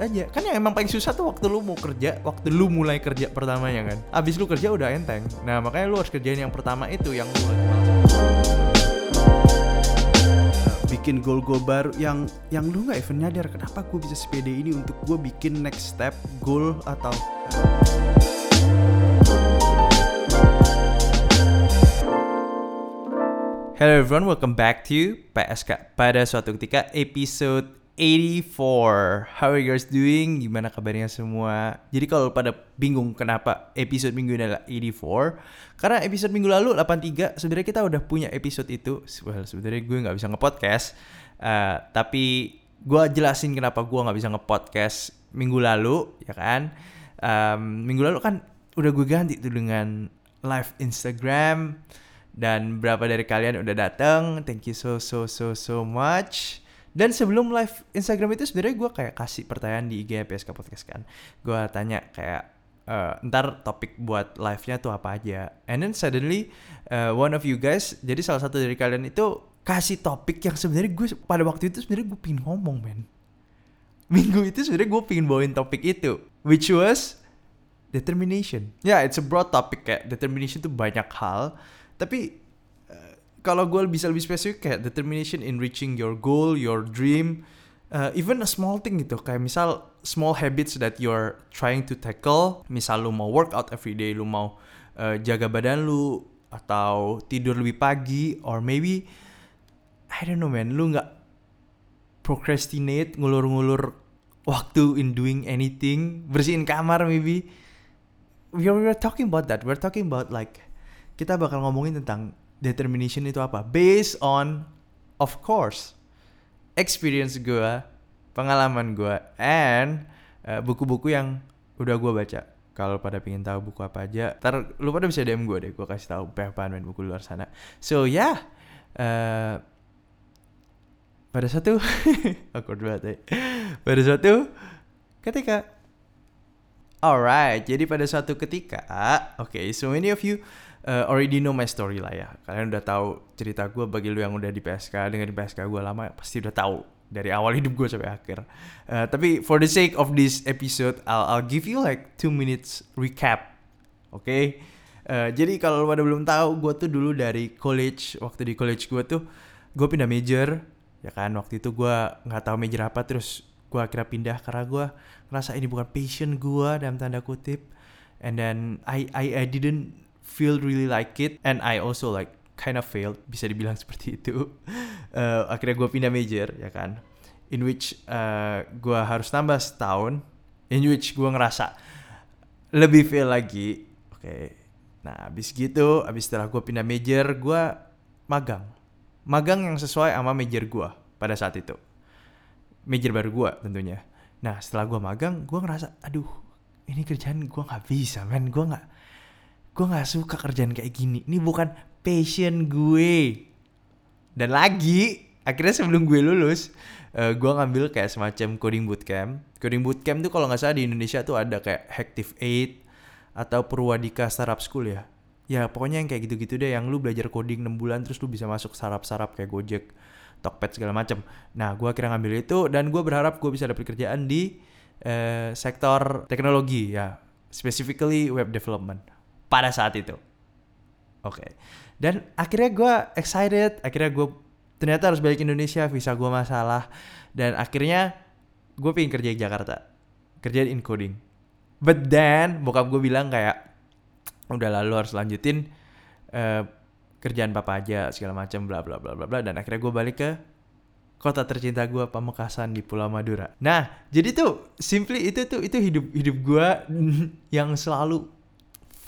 aja. Kan yang emang paling susah tuh waktu lu mau kerja waktu lu mulai kerja pertamanya kan. Abis lu kerja udah enteng. Nah makanya lu harus kerjain yang pertama itu yang lu bikin goal-goal baru yang yang lu nggak even nyadar kenapa gue bisa sepede ini untuk gue bikin next step goal atau Hello everyone, welcome back to PSK pada suatu ketika episode 84 How are you guys doing? Gimana kabarnya semua? Jadi kalau pada bingung kenapa episode minggu ini adalah 84 Karena episode minggu lalu 83 sebenarnya kita udah punya episode itu. Well sebenarnya gue nggak bisa nge-podcast uh, Tapi gue jelasin kenapa gue nggak bisa nge-podcast minggu lalu ya kan? Um, Minggu lalu kan udah gue ganti tuh dengan live Instagram dan berapa dari kalian udah datang thank you so so so so much dan sebelum live Instagram itu sebenarnya gue kayak kasih pertanyaan di IG PSK Podcast kan. Gue tanya kayak uh, ntar topik buat live-nya tuh apa aja? And then suddenly uh, one of you guys jadi salah satu dari kalian itu kasih topik yang sebenarnya gue pada waktu itu sebenarnya gue pingin ngomong men. Minggu itu sebenarnya gue pingin bawain topik itu which was determination. Ya yeah, it's a broad topic kayak determination tuh banyak hal. Tapi kalau gue bisa lebih spesifik kayak determination in reaching your goal, your dream, uh, even a small thing gitu. Kayak misal small habits that you're trying to tackle. Misal lu mau workout every day, lu mau uh, jaga badan lu atau tidur lebih pagi, or maybe I don't know man, lu nggak procrastinate, ngulur-ngulur waktu in doing anything, bersihin kamar maybe. We are, we are talking about that. We're talking about like kita bakal ngomongin tentang determination itu apa? Based on of course experience gue pengalaman gue and uh, buku-buku yang udah gue baca. Kalau pada pengen tahu buku apa aja ntar lu pada bisa DM gue deh gue kasih tahu berapa main buku luar sana. So ya yeah, uh, pada satu awkward banget ya. Pada suatu ketika. Alright jadi pada suatu ketika oke okay, so many of you uh, already know my story lah ya. Kalian udah tahu cerita gue bagi lu yang udah di PSK, dengan di PSK gue lama pasti udah tahu dari awal hidup gue sampai akhir. Uh, tapi for the sake of this episode, I'll, I'll give you like two minutes recap, oke? Okay? Uh, jadi kalau lu pada belum tahu, gue tuh dulu dari college, waktu di college gue tuh gue pindah major, ya kan? Waktu itu gue nggak tahu major apa, terus gue akhirnya pindah karena gue ngerasa ini bukan passion gue dalam tanda kutip, and then I I I didn't feel really like it and I also like kind of failed bisa dibilang seperti itu. Uh, akhirnya gue pindah major ya kan? In which uh, gue harus tambah setahun in which gue ngerasa lebih fail lagi. Oke okay. nah abis gitu abis setelah gue pindah major gue magang. Magang yang sesuai sama major gue pada saat itu. Major baru gue tentunya. Nah setelah gue magang gue ngerasa aduh ini kerjaan gue nggak bisa men. Gue nggak gue nggak suka kerjaan kayak gini. Ini bukan passion gue. Dan lagi akhirnya sebelum gue lulus uh, gue ngambil kayak semacam coding bootcamp. Coding bootcamp tuh kalau nggak salah di Indonesia tuh ada kayak Hactive 8 atau Purwadika Startup School ya. Ya pokoknya yang kayak gitu-gitu deh yang lu belajar coding 6 bulan terus lu bisa masuk startup-startup kayak Gojek Tokped segala macem. Nah gue akhirnya ngambil itu dan gue berharap gue bisa dapet kerjaan di uh, sektor teknologi ya. Specifically web development pada saat itu. Oke. Okay. Dan akhirnya gue excited, akhirnya gue ternyata harus balik Indonesia, visa gue masalah. Dan akhirnya gue pengen kerja di Jakarta. Kerja di encoding. But then, bokap gue bilang kayak, udah lalu harus lanjutin uh, kerjaan papa aja, segala macam bla bla bla bla bla. Dan akhirnya gue balik ke kota tercinta gue Pamekasan di Pulau Madura. Nah, jadi tuh simply itu tuh itu hidup hidup gue yang selalu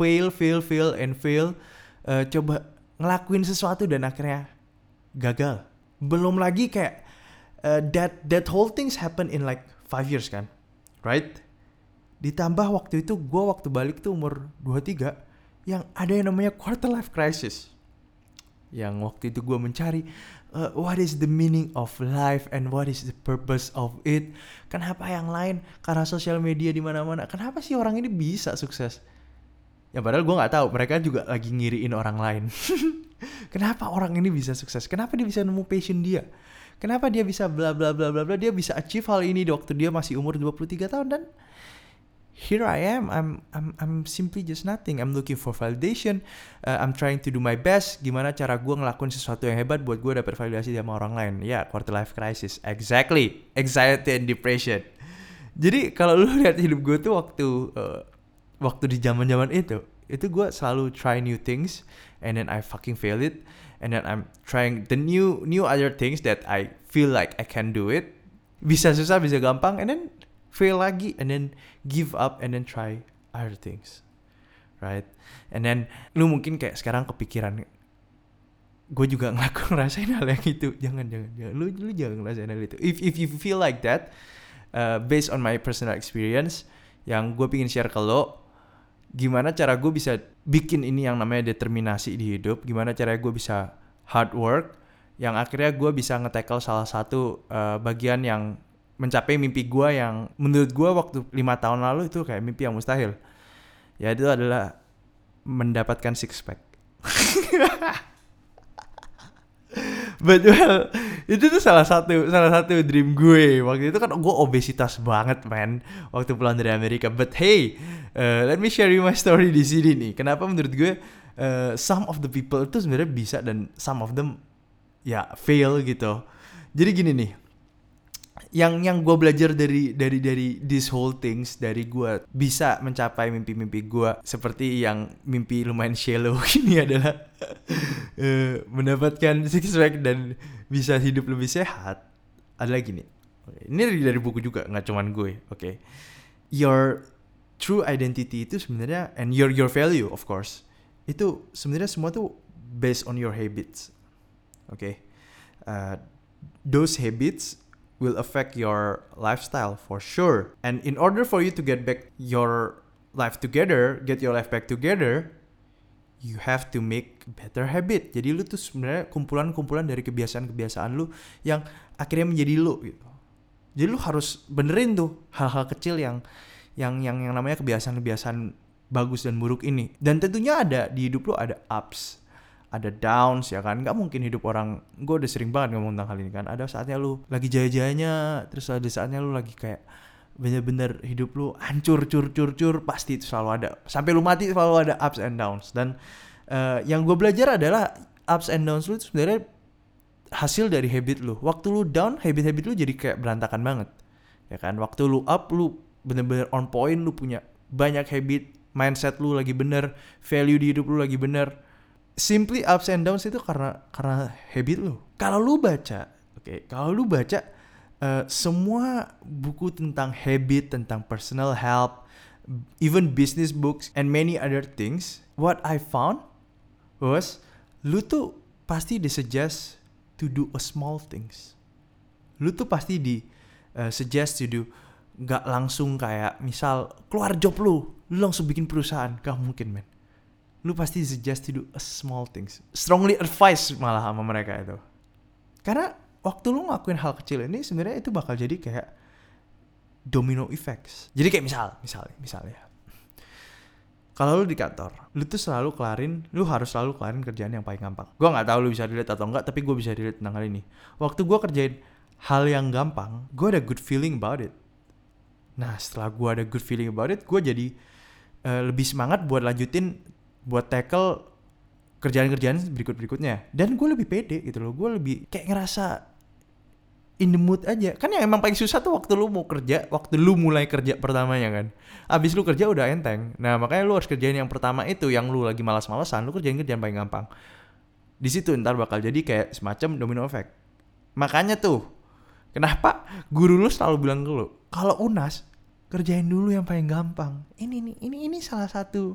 fail, fail, fail, and fail. Uh, coba ngelakuin sesuatu dan akhirnya gagal. Belum lagi kayak uh, that that whole things happen in like five years kan, right? Ditambah waktu itu gue waktu balik tuh umur 23 yang ada yang namanya quarter life crisis. Yang waktu itu gue mencari uh, what is the meaning of life and what is the purpose of it. Kenapa yang lain karena sosial media di mana-mana. Kenapa sih orang ini bisa sukses? Ya padahal gue nggak tahu mereka juga lagi ngiriin orang lain. Kenapa orang ini bisa sukses? Kenapa dia bisa nemu passion dia? kenapa dia bisa bla bla bla bla bla? Dia bisa achieve hal ini di waktu dia masih umur 23 tahun dan here I am I'm I'm I'm simply just nothing. I'm looking for validation. Uh, I'm trying to do my best. Gimana cara gue ngelakuin sesuatu yang hebat buat gue dapet validasi sama orang lain? Ya yeah, quarter life crisis. Exactly. Anxiety and depression. Jadi kalau lu lihat hidup gue tuh waktu uh, waktu di zaman zaman itu itu gue selalu try new things and then I fucking fail it and then I'm trying the new new other things that I feel like I can do it. Bisa susah bisa gampang and then fail lagi and then give up and then try other things right? And then lu mungkin kayak sekarang kepikiran gue juga ngelakuin ngerasain hal yang itu. Jangan jangan jangan. Lu lu jangan ngerasain hal itu. If if you feel like that uh, based on my personal experience yang gue pingin share ke lo gimana cara gue bisa bikin ini yang namanya determinasi di hidup gimana cara gue bisa hard work yang akhirnya gue bisa nge-tackle salah satu uh, bagian yang mencapai mimpi gue yang menurut gue waktu lima tahun lalu itu kayak mimpi yang mustahil. Ya itu adalah mendapatkan six pack But well, itu tuh salah satu salah satu dream gue waktu itu kan gue obesitas banget man waktu pulang dari Amerika. But hey, uh, let me share you my story di sini nih. Kenapa menurut gue uh, some of the people itu sebenarnya bisa dan some of them ya fail gitu. Jadi gini nih, yang yang gue belajar dari dari dari this whole things dari gue bisa mencapai mimpi-mimpi gue seperti yang mimpi lumayan shallow ini adalah uh, mendapatkan six pack dan bisa hidup lebih sehat adalah gini ini dari, dari buku juga nggak cuman gue oke okay. your true identity itu sebenarnya and your your value of course itu sebenarnya semua tuh based on your habits oke okay? uh, those habits will affect your lifestyle for sure. And in order for you to get back your life together, get your life back together, you have to make better habit. Jadi lu tuh sebenarnya kumpulan-kumpulan dari kebiasaan-kebiasaan lu yang akhirnya menjadi lu gitu. Jadi lu harus benerin tuh hal-hal kecil yang yang yang yang namanya kebiasaan-kebiasaan bagus dan buruk ini. Dan tentunya ada di hidup lu ada ups, ada downs ya kan? Nggak mungkin hidup orang gue udah sering banget ngomong tentang hal ini kan. Ada saatnya lu lagi jaya-jayanya terus ada saatnya lu lagi kayak bener-bener hidup lu hancur cur cur cur pasti itu selalu ada. Sampai lu mati selalu ada ups and downs. Dan uh, yang gue belajar adalah ups and downs lu itu sebenarnya hasil dari habit lu. Waktu lu down habit-habit lu jadi kayak berantakan banget ya kan? Waktu lu up lu bener-bener on point lu punya banyak habit mindset lu lagi bener value di hidup lu lagi bener simply ups and downs itu karena karena habit lu. Kalau lu baca, oke, okay, kalau lu baca uh, semua buku tentang habit, tentang personal health, even business books and many other things, what I found was lu tuh pasti disuggest to do a small things. Lu tuh pasti di uh, suggest to do nggak langsung kayak misal keluar job lu, lu langsung bikin perusahaan, gak mungkin men lu pasti suggest to do a small things. Strongly advice malah sama mereka itu. Karena waktu lu ngelakuin hal kecil ini sebenarnya itu bakal jadi kayak domino effects. Jadi kayak misal, misalnya, misalnya. Kalau lu di kantor, lu tuh selalu kelarin, lu harus selalu kelarin kerjaan yang paling gampang. Gua nggak tahu lu bisa dilihat atau enggak, tapi gue bisa dilihat tentang hal ini. Waktu gue kerjain hal yang gampang, gue ada good feeling about it. Nah, setelah gue ada good feeling about it, gue jadi uh, lebih semangat buat lanjutin buat tackle kerjaan-kerjaan berikut-berikutnya. Dan gue lebih pede gitu loh. Gue lebih kayak ngerasa in the mood aja. Kan yang emang paling susah tuh waktu lu mau kerja waktu lu mulai kerja pertamanya kan. Abis lu kerja udah enteng. Nah makanya lu harus kerjain yang pertama itu yang lu lagi malas-malasan lu kerjain kerjaan paling gampang. Di situ ntar bakal jadi kayak semacam domino effect. Makanya tuh kenapa guru lu selalu bilang ke lu kalau unas kerjain dulu yang paling gampang. Ini nih ini ini salah satu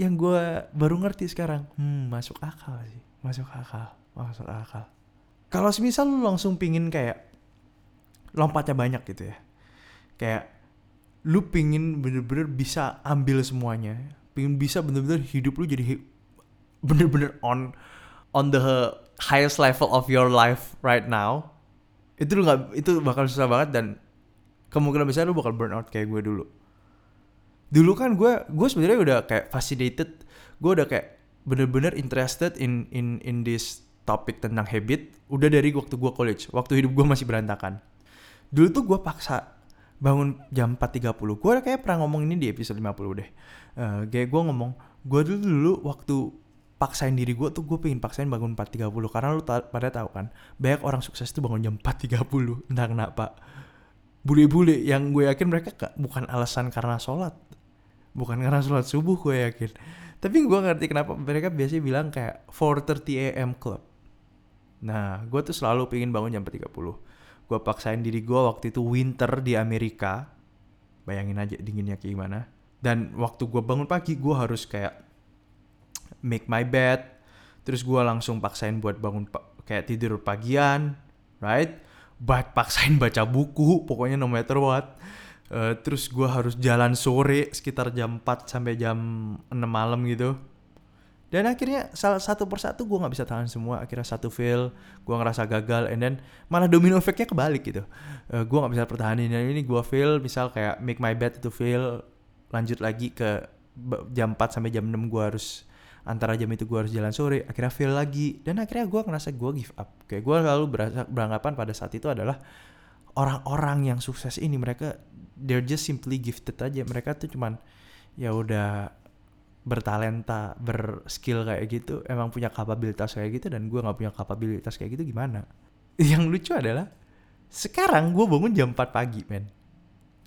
yang gue baru ngerti sekarang. Hmm masuk akal sih. Masuk akal. Masuk akal. Kalau semisal lu langsung pingin kayak lompatnya banyak gitu ya. Kayak lu pingin bener-bener bisa ambil semuanya. Pingin bisa bener-bener hidup lu jadi bener-bener on on the highest level of your life right now. Itu lu nggak itu bakal susah banget dan kemungkinan besar lu bakal burn out kayak gue dulu dulu kan gue gue sebenarnya udah kayak fascinated gue udah kayak bener-bener interested in in in this topik tentang habit udah dari waktu gue college, waktu hidup gue masih berantakan. Dulu tuh gue paksa bangun jam 4.30. Gue kayak pernah ngomong ini di episode 50 deh. Uh, kayak gue ngomong, gue dulu dulu waktu paksain diri gue tuh gue pengen paksain bangun 4.30 karena lu ta pada tahu kan banyak orang sukses tuh bangun jam 4.30 entah kenapa bule-bule yang gue yakin mereka gak, bukan alasan karena sholat bukan karena sholat subuh gue yakin. Tapi gue ngerti kenapa mereka biasanya bilang kayak 4.30 am club. Nah gue tuh selalu pengen bangun jam 4.30 gue paksain diri gue waktu itu winter di Amerika. Bayangin aja dinginnya kayak gimana. Dan waktu gue bangun pagi gue harus kayak make my bed. Terus gue langsung paksain buat bangun kayak tidur pagian right? Buat paksain baca buku pokoknya no matter what uh, terus gue harus jalan sore sekitar jam 4 sampai jam 6 malam gitu. Dan akhirnya salah satu persatu gue nggak bisa tahan semua. Akhirnya satu fail gue ngerasa gagal and then malah domino efeknya kebalik gitu. Uh, gue nggak bisa pertahanin. Dan ini gue fail misal kayak make my bed itu fail lanjut lagi ke jam 4 sampai jam 6 gue harus antara jam itu gue harus jalan sore akhirnya fail lagi. Dan akhirnya gue ngerasa gue give up. Kayak gue selalu beranggapan pada saat itu adalah orang-orang yang sukses ini mereka they're just simply gifted aja. Mereka tuh cuman ya udah bertalenta berskill kayak gitu emang punya kapabilitas kayak gitu dan gue nggak punya kapabilitas kayak gitu gimana? Yang lucu adalah sekarang gue bangun jam 4 pagi men.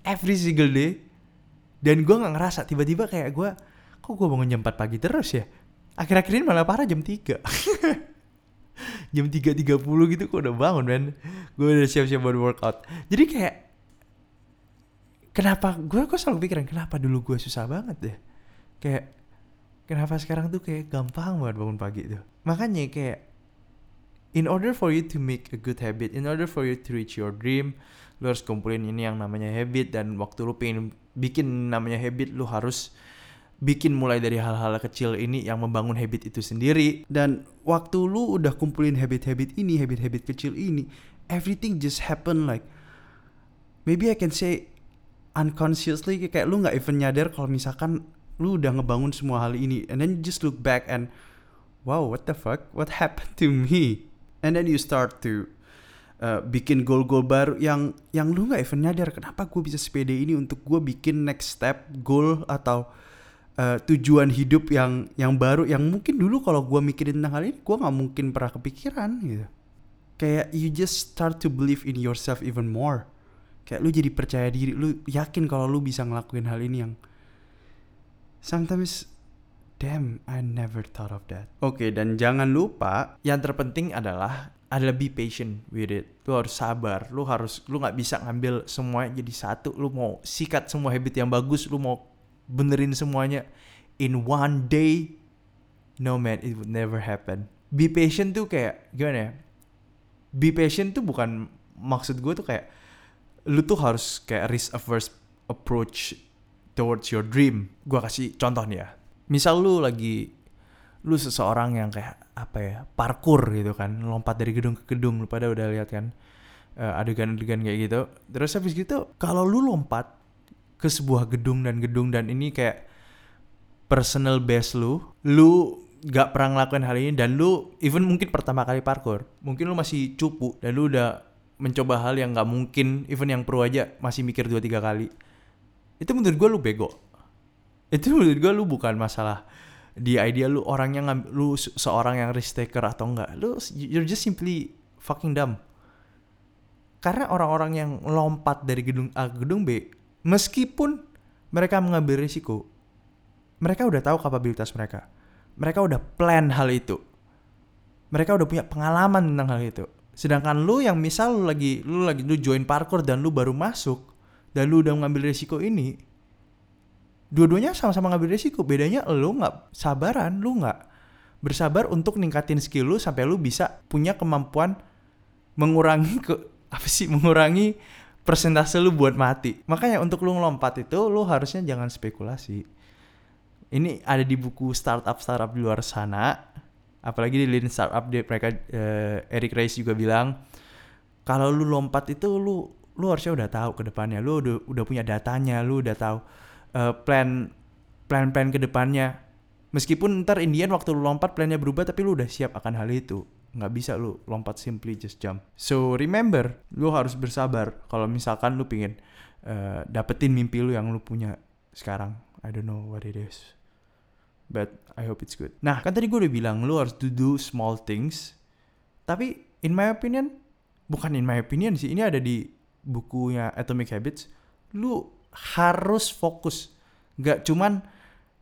Every single day. Dan gue nggak ngerasa tiba-tiba kayak gue kok gue bangun jam 4 pagi terus ya? Akhir-akhir ini malah parah jam 3 jam 3.30 gitu kok udah bangun men. Gue udah siap-siap buat workout. Jadi kayak kenapa gue kok selalu pikiran kenapa dulu gue susah banget deh? Kayak kenapa sekarang tuh kayak gampang banget bangun pagi tuh? Makanya kayak in order for you to make a good habit in order for you to reach your dream lu harus kumpulin ini yang namanya habit dan waktu lu pengen bikin namanya habit lu harus bikin mulai dari hal-hal kecil ini yang membangun habit itu sendiri. Dan waktu lu udah kumpulin habit-habit ini habit-habit kecil ini everything just happen like maybe I can say unconsciously kayak lu nggak even nyadar kalau misalkan lu udah ngebangun semua hal ini. And then you just look back and wow what the fuck? What happened to me? And then you start to uh, bikin goal-goal baru yang yang lu nggak even nyadar kenapa gue bisa sepede ini untuk gue bikin next step goal atau uh, tujuan hidup yang yang baru yang mungkin dulu kalau gue mikirin tentang hal ini gue nggak mungkin pernah kepikiran gitu kayak you just start to believe in yourself even more kayak lu jadi percaya diri lu yakin kalau lu bisa ngelakuin hal ini yang sometimes damn I never thought of that oke okay, dan jangan lupa yang terpenting adalah adalah be patient with it. Lu harus sabar. Lu harus lu nggak bisa ngambil semua jadi satu. Lu mau sikat semua habit yang bagus. Lu mau benerin semuanya in one day no man it would never happen. Be patient tuh kayak gimana ya? Be patient tuh bukan maksud gue tuh kayak lu tuh harus kayak risk averse approach towards your dream. Gue kasih contoh nih ya. Misal lu lagi lu seseorang yang kayak apa ya parkour gitu kan lompat dari gedung ke gedung lu pada udah lihat kan uh, adegan-adegan kayak gitu. Terus habis gitu kalau lu lompat ke sebuah gedung dan gedung dan ini kayak personal best lu lu gak pernah ngelakuin hal ini dan lu even mungkin pertama kali parkour mungkin lu masih cupu dan lu udah mencoba hal yang gak mungkin even yang pro aja masih mikir dua tiga kali. Itu menurut gue lu bego. Itu menurut gue lu bukan masalah di idea lu orangnya ngambil lu seorang yang risk taker atau enggak lu you're just simply fucking dumb. Karena orang-orang yang lompat dari gedung A ke gedung B meskipun mereka mengambil risiko, mereka udah tahu kapabilitas mereka. Mereka udah plan hal itu. Mereka udah punya pengalaman tentang hal itu. Sedangkan lu yang misal lu lagi lu lagi lu join parkour dan lu baru masuk dan lu udah mengambil risiko ini, dua-duanya sama-sama ngambil risiko. Bedanya lu nggak sabaran, lu nggak bersabar untuk ningkatin skill lu sampai lu bisa punya kemampuan mengurangi ke apa sih mengurangi persentase lu buat mati. Makanya untuk lu ngelompat itu lu harusnya jangan spekulasi. Ini ada di buku startup startup di luar sana. Apalagi di Lean Startup dia mereka uh, Eric Rice juga bilang kalau lu lompat itu lu lu harusnya udah tahu ke depannya. Lu udah udah punya datanya, lu udah tahu uh, plan plan plan ke depannya. Meskipun ntar Indian waktu lu lompat plannya berubah tapi lu udah siap akan hal itu. Nggak bisa lu lompat simply just jump. So remember lu harus bersabar. Kalau misalkan lu pingin uh, dapetin mimpi lu yang lu punya sekarang I don't know what it is. But I hope it's good. Nah kan tadi gue udah bilang lu harus to do small things. Tapi in my opinion bukan in my opinion sih ini ada di bukunya Atomic Habits. Lu harus fokus. Nggak cuman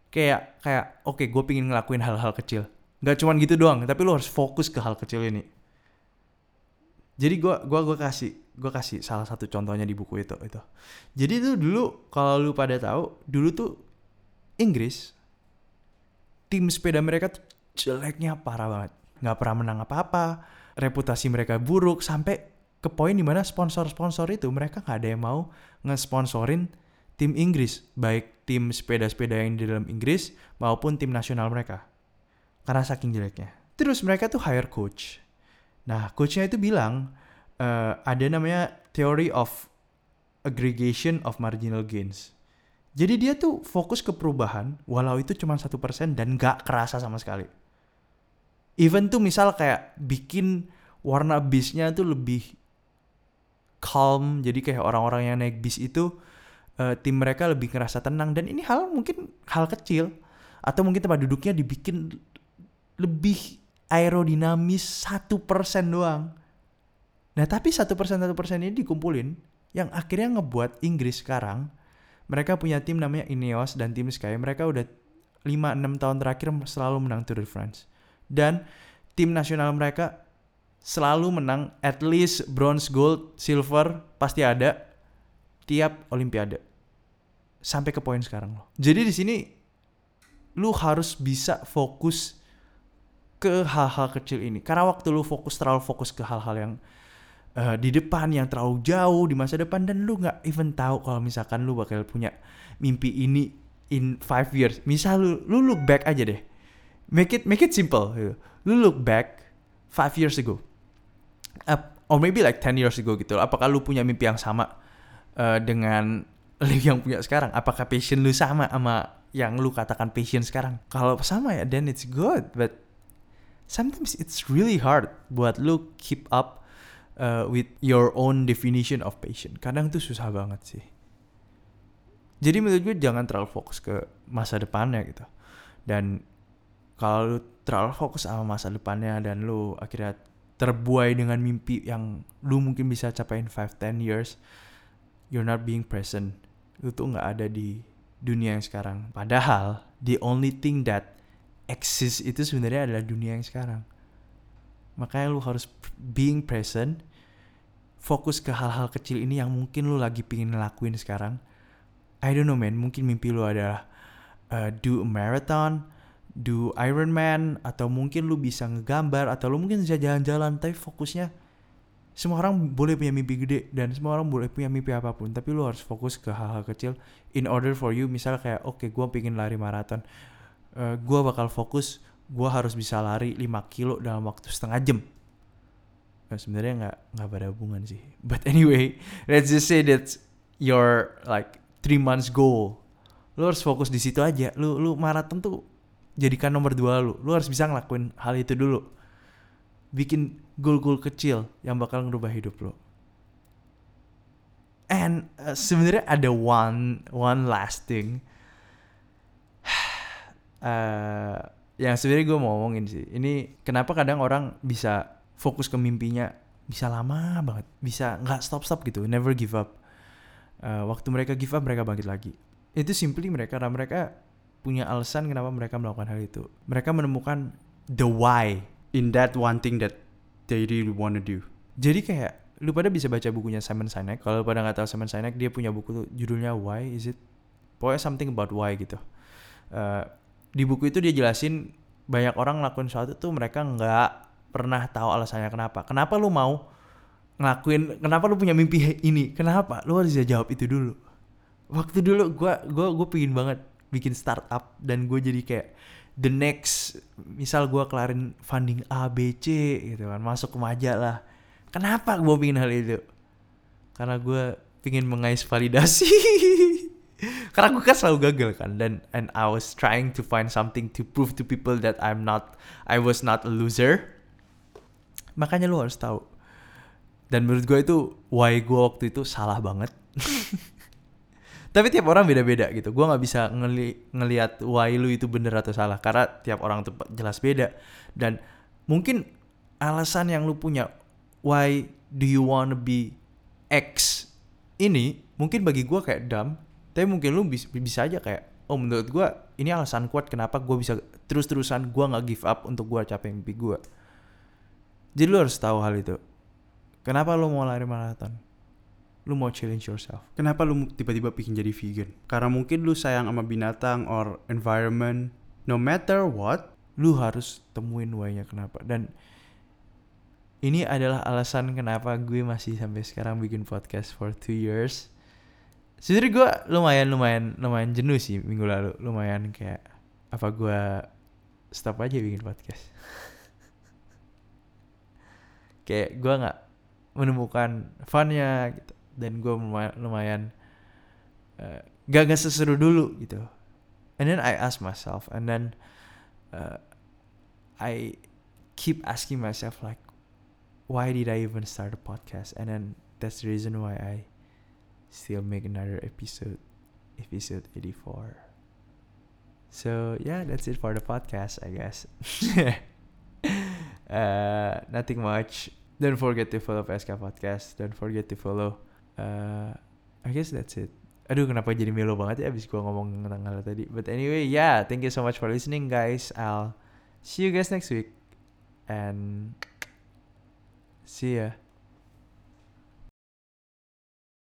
kayak kayak oke okay, gue pingin ngelakuin hal-hal kecil nggak cuman gitu doang tapi lo harus fokus ke hal kecil ini. Jadi gue gua gua kasih gue kasih salah satu contohnya di buku itu itu. Jadi tuh dulu kalau lu pada tahu dulu tuh Inggris tim sepeda mereka tuh jeleknya parah banget. Nggak pernah menang apa-apa reputasi mereka buruk sampai ke poin di mana sponsor-sponsor itu mereka nggak ada yang mau ngesponsorin tim Inggris. Baik tim sepeda-sepeda yang di dalam Inggris maupun tim nasional mereka karena saking jeleknya. Terus mereka tuh hire coach. Nah, coachnya itu bilang uh, ada namanya theory of aggregation of marginal gains. Jadi dia tuh fokus ke perubahan, walau itu cuma satu persen dan gak kerasa sama sekali. Even tuh misal kayak bikin warna bisnya tuh lebih calm, jadi kayak orang-orang yang naik bis itu uh, tim mereka lebih ngerasa tenang dan ini hal mungkin hal kecil atau mungkin tempat duduknya dibikin lebih aerodinamis satu persen doang. Nah tapi satu persen satu persen ini dikumpulin yang akhirnya ngebuat Inggris sekarang mereka punya tim namanya Ineos dan tim Sky. Mereka udah 5-6 tahun terakhir selalu menang Tour de France. Dan tim nasional mereka selalu menang at least bronze, gold, silver pasti ada tiap olimpiade. Sampai ke poin sekarang loh. Jadi di sini lu harus bisa fokus ke hal-hal kecil ini. Karena waktu lu fokus terlalu fokus ke hal-hal yang uh, di depan yang terlalu jauh di masa depan dan lu nggak even tahu kalau misalkan lu bakal punya mimpi ini in five years. Misal lu lu look back aja deh. Make it make it simple. Gitu. Lu look back five years ago. Uh, or maybe like ten years ago gitu. Apakah lu punya mimpi yang sama uh, dengan lu yang punya sekarang? Apakah passion lu sama sama yang lu katakan passion sekarang? Kalau sama ya, then it's good. But sometimes it's really hard buat lu keep up uh, with your own definition of passion. Kadang tuh susah banget sih. Jadi menurut gue jangan terlalu fokus ke masa depannya gitu. Dan kalau lu terlalu fokus sama masa depannya dan lu akhirnya terbuai dengan mimpi yang lu mungkin bisa capai in 5-10 years, you're not being present. Lu tuh nggak ada di dunia yang sekarang. Padahal the only thing that exist itu sebenarnya adalah dunia yang sekarang. Makanya lu harus being present, fokus ke hal-hal kecil ini yang mungkin lu lagi pingin ngelakuin sekarang. I don't know man, mungkin mimpi lu adalah uh, do a marathon, do Ironman, atau mungkin lu bisa ngegambar, atau lu mungkin bisa jalan-jalan, tapi fokusnya semua orang boleh punya mimpi gede dan semua orang boleh punya mimpi apa pun tapi lu harus fokus ke hal-hal kecil in order for you misalnya kayak oke okay, gue pingin lari maraton uh, eh, gue bakal fokus gue harus bisa lari 5 kilo dalam waktu setengah jam. Nah, sebenarnya nggak nggak pada hubungan sih. But anyway let's just say that your like three months goal lu harus fokus di situ aja. Lu lu maraton tuh jadikan nomor dua lu. Lu harus bisa ngelakuin hal itu dulu. Bikin goal-goal kecil yang bakal ngerubah hidup lo and uh, sebenarnya ada one one last thing uh, yang sebenarnya gue mau ngomongin sih ini kenapa kadang orang bisa fokus ke mimpinya bisa lama banget bisa nggak stop stop gitu never give up. Uh, waktu mereka give up mereka bangkit lagi. Itu simply mereka karena mereka punya alasan kenapa mereka melakukan hal itu. Mereka menemukan the why in that one thing that they really wanna do. Jadi kayak lu pada bisa baca bukunya Simon Sinek. Kalau pada nggak tahu Simon Sinek dia punya buku tuh judulnya Why is it? Pokoknya something about why gitu. Uh, di buku itu dia jelasin banyak orang ngelakuin sesuatu tuh mereka nggak pernah tahu alasannya kenapa. Kenapa lu mau ngelakuin? Kenapa lu punya mimpi ini? Kenapa? Lu harus jawab itu dulu. Waktu dulu gue gue gue pingin banget bikin startup dan gue jadi kayak the next misal gue kelarin funding A B C gitu kan masuk ke majalah. Kenapa gue pingin hal itu? Karena gue pingin mengais validasi. karena gue kan selalu gagal kan dan and I was trying to find something to prove to people that I'm not I was not a loser. Makanya lu harus tahu. Dan menurut gue itu why gue waktu itu salah banget. Tapi tiap orang beda-beda gitu. Gue nggak bisa ngeli ngelihat why lu itu bener atau salah karena tiap orang tuh jelas beda. Dan mungkin alasan yang lu punya why do you wanna be X ini mungkin bagi gue kayak dumb tapi mungkin lu bisa, bisa aja kayak oh menurut gue ini alasan kuat kenapa gue bisa terus-terusan gue nggak give up untuk gue capai mimpi gue jadi lu harus tahu hal itu. Kenapa lu mau lari maraton? Lu mau challenge yourself. Kenapa lu tiba-tiba bikin jadi vegan? Karena mungkin lu sayang sama binatang or environment. No matter what, lu harus temuin why-nya kenapa. Dan ini adalah alasan kenapa gue masih sampai sekarang bikin podcast for two years sebenernya gue lumayan lumayan lumayan jenuh sih minggu lalu. Lumayan kayak apa gue stop aja bikin podcast? Kayak gue nggak menemukan funnya gitu. Dan gue lumayan, lumayan uh, gak gak seseru dulu gitu. And then I ask myself and then uh, I keep asking myself like why did I even start a podcast? And then that's the reason why I still make another episode episode 84 so yeah that's it for the podcast I guess. Uh, nothing much. Don't forget to follow PSK Podcast. Don't forget to follow uh, I guess that's it. Aduh kenapa jadi melo banget ya abis gua ngomong tentang hal tadi. But anyway yeah thank you so much for listening guys. I'll see you guys next week. And see ya